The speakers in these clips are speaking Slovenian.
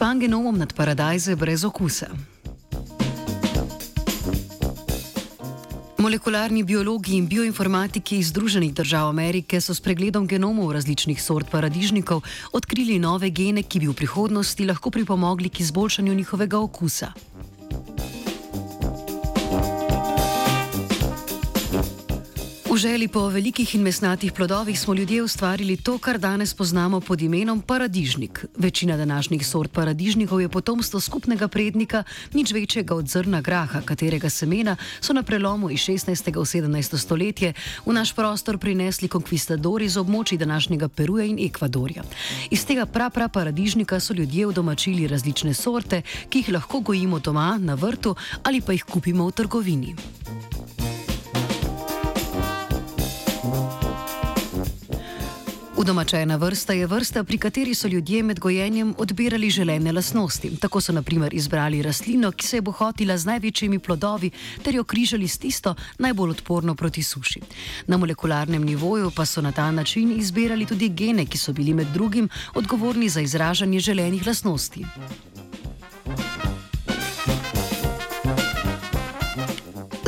pangenomom nad paradajze brez okusa. Molekularni biologi in bioinformatiki iz Združenih držav Amerike so s pregledom genomov različnih sort paradižnikov odkrili nove gene, ki bi v prihodnosti lahko pripomogli k izboljšanju njihovega okusa. V želji po velikih in mesnatih plodovih smo ljudje ustvarili to, kar danes poznamo pod imenom paradižnik. Večina današnjih sort paradižnikov je potomstvo skupnega prednika, nič večjega od zrna graha, katerega semena so na prelomu iz 16. in 17. stoletja v naš prostor prinesli konkvistadori z območji današnjega Peruja in Ekvadorja. Iz tega prapra paradižnika so ljudje vdomačili različne sorte, ki jih lahko gojimo doma, na vrtu ali pa jih kupimo v trgovini. Udomačena vrsta je vrsta, pri kateri so ljudje med gojenjem odbirali želene lasnosti. Tako so naprimer izbrali rastlino, ki se je bohotila z največjimi plodovi, ter jo križali s tisto najbolj odporno proti suši. Na molekularnem nivoju pa so na ta način izbirali tudi gene, ki so bili med drugim odgovorni za izražanje želenih lasnosti.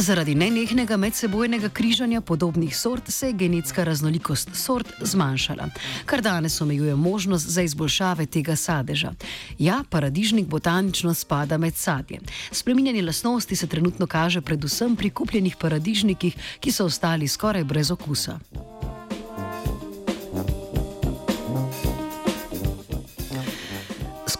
Zaradi nenehnega medsebojnega križanja podobnih sort se je genetska raznolikost sort zmanjšala, kar danes omejuje možnost za izboljšave tega sadeža. Ja, paradižnik botanično spada med sadje. Spreminjanje lasnosti se trenutno kaže predvsem pri kupljenih paradižnikih, ki so ostali skoraj brez okusa.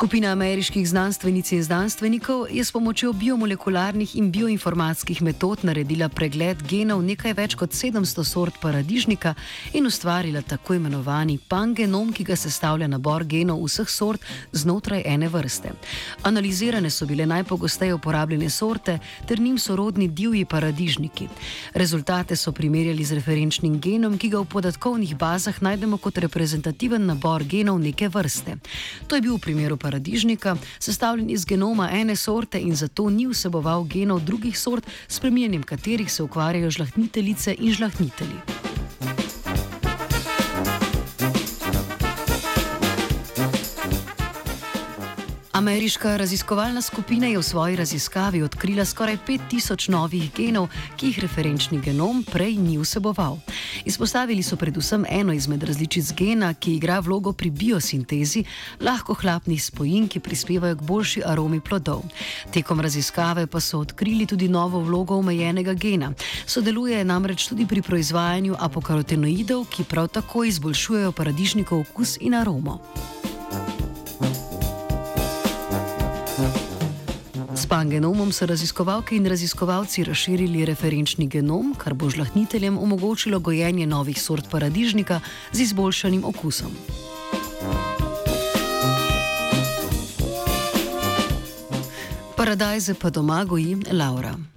Skupina ameriških znanstvenic in znanstvenikov je s pomočjo biomolekularnih in bioinformatskih metod naredila pregled genov nekaj več kot 700 sort paradižnika in ustvarila tako imenovani pangenom, ki ga sestavlja nabor genov vseh sort znotraj ene vrste. Analizirane so bile najpogosteje uporabljene sorte ter njim sorodni divji paradižniki. Rezultate so primerjali z referenčnim genom, ki ga v podatkovnih bazah najdemo kot reprezentativen nabor genov neke vrste. To je bil v primeru paradižnika paradižnika, sestavljen iz genoma ene sorte in zato ni vseboval genov drugih sort, s preminjanjem katerih se ukvarjajo žlahtniteljice in žlahtnitelji. Ameriška raziskovalna skupina je v svoji raziskavi odkrila skoraj 5000 novih genov, ki jih referenčni genom prej ni vseboval. Izpostavili so predvsem eno izmed različic gena, ki igra vlogo pri biosintezi, lahko hlapnih spojin, ki prispevajo k boljši aromi plodov. Tekom raziskave pa so odkrili tudi novo vlogo omejenega gena. Sodeluje namreč tudi pri proizvajanju apokarotenoidov, ki prav tako izboljšujejo paradižnikov okus in aromo. Pangenomom so raziskovalke in raziskovalci razširili referenčni genom, kar bo žlahniteljem omogočilo gojenje novih sort paradižnika z izboljšanim okusom. Paradajze pa doma goji Laura.